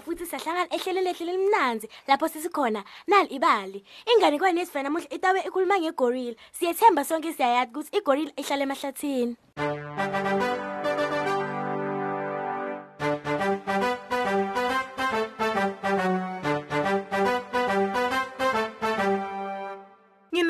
futhi sahlangana ehlelweni lehle lelimnanzi lapho sisikhona. Nali ibali. Inganekwane yesifana namuhla itawe ikhuluma ngegorilla. Siyethemba sonke siyayazi ukuthi igorilla ihlala emahlathini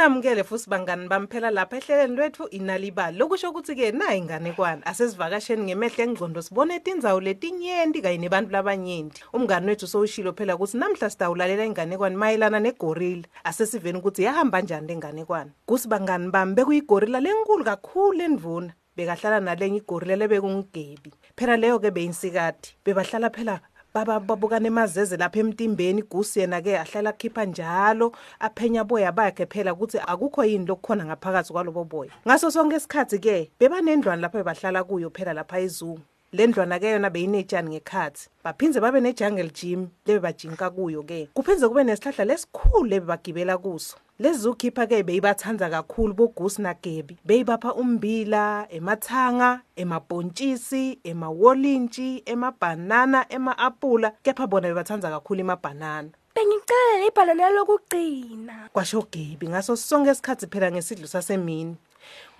Nginamukele futhi bangani bamphela lapha ehleleni lwethu inalibali lokusho ukuthi ke nayi inganekwane? Asesivakasheni ngemehle engqondo sibone etindzawo letinyenti kanye nebantu labanyenti. Umngani wethu sowushilo phela ukuthi namhla sitawulalela inganekwane mayelana negorilla. Asesiveni ukuthi yahamba njani lenganekwane kusi bangani bami bekuyigorilla lenkulu kakhulu endvuna bekahlala nalenye igorilla lebekungigebi phela leyo ke beyinsikati bebahlala phela baba babukana emazeze lapha emtimbeni gusi yena ke ahlala akhipha njalo aphenya boya bakhe phela ukuthi akukho yini lokukhona ngaphakathi kwalobo boya. Ngaso sonke isikhathi ke bebanendlwane lapha bebahlala kuyo phela lapha ezungu le ndlwana ke yona beyinetshani ngekhathi. Baphinze babe ne-jungle gym lebe bajinka kuyo ke kuphinze kube nesihlahla lesikhulu lebe bagibela kuso. Lezi zukhipha-ke beyibathanza kakhulu bogusi nagebi. Beyibapha umbila emathanga emabhontshisi emawolintshi emabhanana ema-apula kepha bona bebathanza kakhulu emabhanana. Bengicelela ibhalana lokugcina. Kwasho gebi ngaso sonke isikhathi phela ngesidlo sasemini.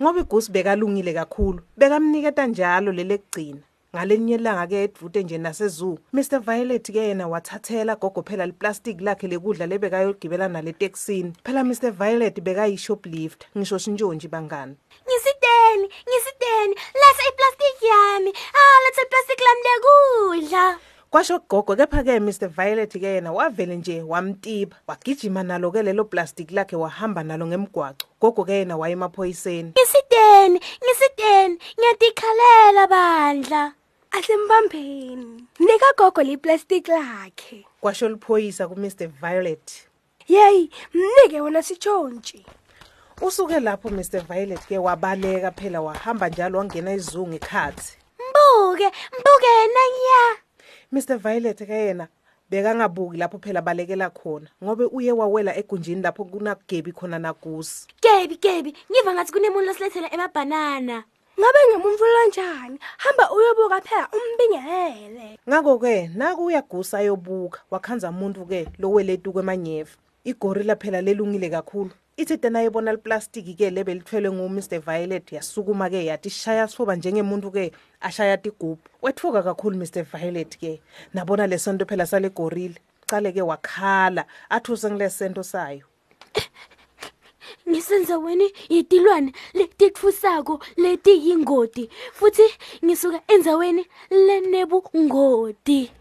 Ngoba igusi bekalungile kakhulu bekamniketa njalo lele kugcina ngalenye ilanga-ke edvute nje nasezoo mr violet-ke yena wathathela gogo phela liplastic lakhe lekudla lebekayogibela nale tekisini phela mr violet bekayishoplift ngisho shintshonje bangani? Ngisiteni ngisiteni. Letha iplastiki yami. Ah letha iplastiki lami lekudla. Kwasho gogo kepha-ke mr violet-ke yena wavele nje wamtiba. Wagijima nalo-ke lelo plastic lakhe wahamba nalo ngemgwaco. Gogo-ke yena waye emaphoyiseni ngisiteni ngisiteni ngiyatikhalela bandla. Asembambeni nika gogo liplastic lakhe. Kwasho liphoyisa kumr violet. Yeyi mnike wona sitshontshi usuke lapho mr violet-ke wabaleka phela wahamba njalo wangena izungu ikhathi mbuke mbuke yena nya Mr Violet ke yena bekangabuki lapho phela balekela khona ngobe uye wawela egunjini lapho kunagebi khona nagusi gebi gebi ngiva ngathi kunemuntu losilethela emabhanana. Ngabe ngemumvulo njani hamba uyobuka phela umbingelele. Ngako ke naku uyagusa ayobuka wakhanza umuntu ke loweletu kwemanyeva. Igorilla phela lelungile kakhulu. Ithi tena ayibona liplastiki ke lebe lithwele ngu-mr violet yasukuma ke yathi shaya sifuba njengemuntu ke ashaya tigubhu wethuka kakhulu mr violet ke nabona le sonto phela sale gorilla cale ke wakhala athi usengilesento sayo. Ngisenzaweni yetilwane letitfusako letiyingoti futhi ngisuka endzaweni lenebungoti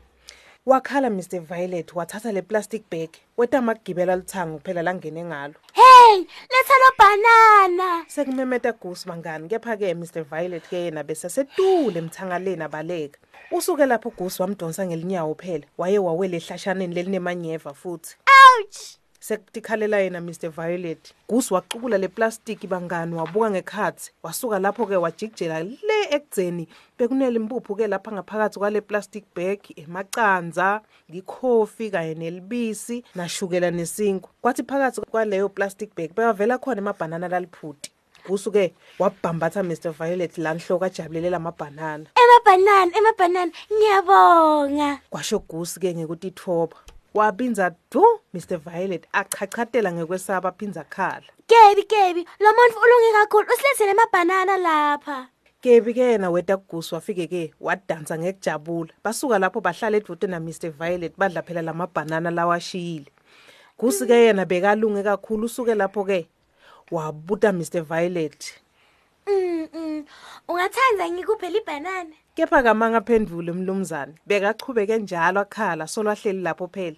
wakhala mr violet wathatha le plastic bag wetama kugibela lithango phela langene ngalo. Hey letha lo banana. Sekumemeta gusi bangani kepha-ke mr violet ke yena besasetule emthangaleni abaleka. Usuke lapho ugusi wamdonsa ngelinyawo phela waye wawela ehlashaneni lelinemanyeva futhi. Ouch! Sekutikhalela yena mr violet. Gusi wacukula le plastiki bangani wabuka ngekhathi wasuka lapho-ke wajikijela le ekugceni. Bekunele impuphu-ke lapha ngaphakathi kwale plastic bag emacanza likhofi kanye nelibisi nashukela nesinkwa kwathi phakathi kwaleyo plastic bag bewavela khona emabhanana laliphuti gusu-ke wabhambatha mr violet la nhloko ajabulele lamabhanana emabhanana emabhanana ngiyabonga. Kwasho gusi-ke ngekutithoba. Wabinza du mr violet achachatela ngekwesaba aphinza khala. Gebi gebi lo muntu ulunge kakhulu usilethele emabhanana lapha. Kebi-ke yena weta kugusi wafike-ke wadansa ngekujabula. Basuka lapho bahlala edude na-mr violet badla phela lamabhanana lawashiyile gusi-ke yena bekalunge kakhulu usuke lapho-ke wabuta mr violet. Mm mm. Ungathanda ngikuphe libhanana kepha kamanga phendvule mlumzane bekachubeke njalo akhala solwahleli lapho phela.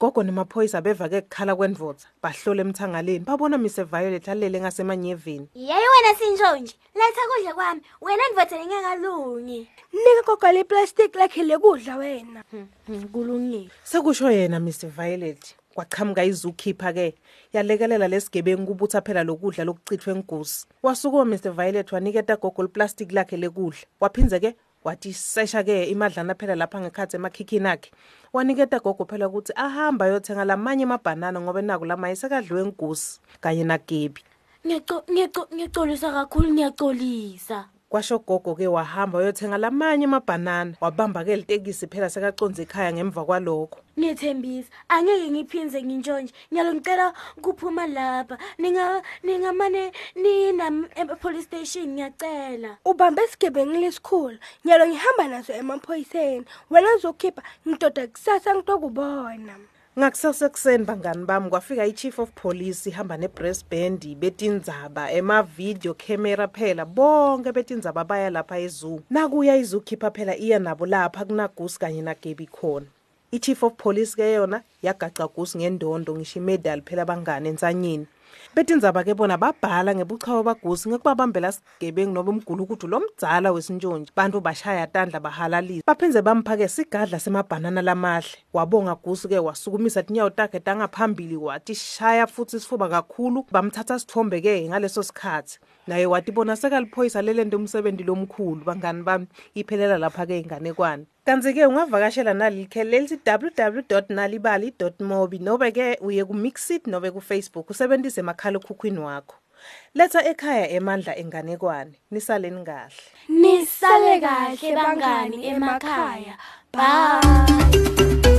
Gogo nemaphoyisa beva-ke kukhala kwendvodza bahlola emthangaleni babona mr violet alele ngasemanyeveni. Yeyi wena sinjonje letha kudla kwami wena ndvothele ngingakalungi nika gogo leplastic lakhe lekudla wena. Kulungile. Sekusho yena mr violet. Kwachamuka izukhipha-ke yalekelela lesigebengu kubutha phela lokudla lokuchithwe ngusi wasukuma mr violet waniketa gogo liplastic lakhe lekudla. Waphindze-ke wathi sesha-ke imadlana phela lapha ngekhathi emakhikhini akhe. Waniketa gogo phela ukuthi ahamba ayothenga lamanye amabhanana ngoba naku lamaye sekadliwe ngusi kanye nagebi ngiyacolisa kakhulu ngiyacolisa kwasho gogo ke wahamba uyothenga lamanye amabhanana wabamba ke litekisi phela sekaconze ekhaya ngemva kwalokho. Ngiyethembisa angeke ngiphinze nginjonje nyalo ngicela kuphuma lapha. Ninga ningamane ninami e-police station ngiyacela. Ubambe isigebengu lesikhulu. Nyalo ngihamba naso emaphoyiseni. Wena uzokhipha ngidoda kusasa ngitokubona. Ngakusesekuseni bangani bami kwafika i-chief of police ihamba ne-brass band betindzaba ema-video camera phela bonke betindzaba baya lapha ezoo. Nakuya izukhipha phela iya nabo lapha kunagusi kanye nagebi khona. I-chief of police ke yona yagaca gusi ngendondo ngisho imedali phela bangane ensanyeni. Betindzaba ke bona babhala ngebuchawo bagusi ngekubabambela sigebengu noba umgulukudu lomdzala wesintshontshi bantu bashaya tandla bahalalisa baphindze bamphake sigadla semabhanana lamahle. Wabonga gusi ke wasukumisa tinyawo takhe tangaphambili wathi shaya futsi isifuba kakhulu. Bamthatha sithombe ke ngaleso sikhathi. Naye watibona sekaliphoyisa lelento umsebenzi lomkhulu. Bangani bami iphelela lapha ke inganekwane. Kanti-ke ungavakashela naleli kheli lelithi www nalibali mobi nobe-ke uye ku-mixit nobe ku-facebook usebenzise makhalekhukhwini wakho. Letha ekhaya emandla enganekwane. Nisaleni kahle nisale kahle bangani emakhaya. Bye.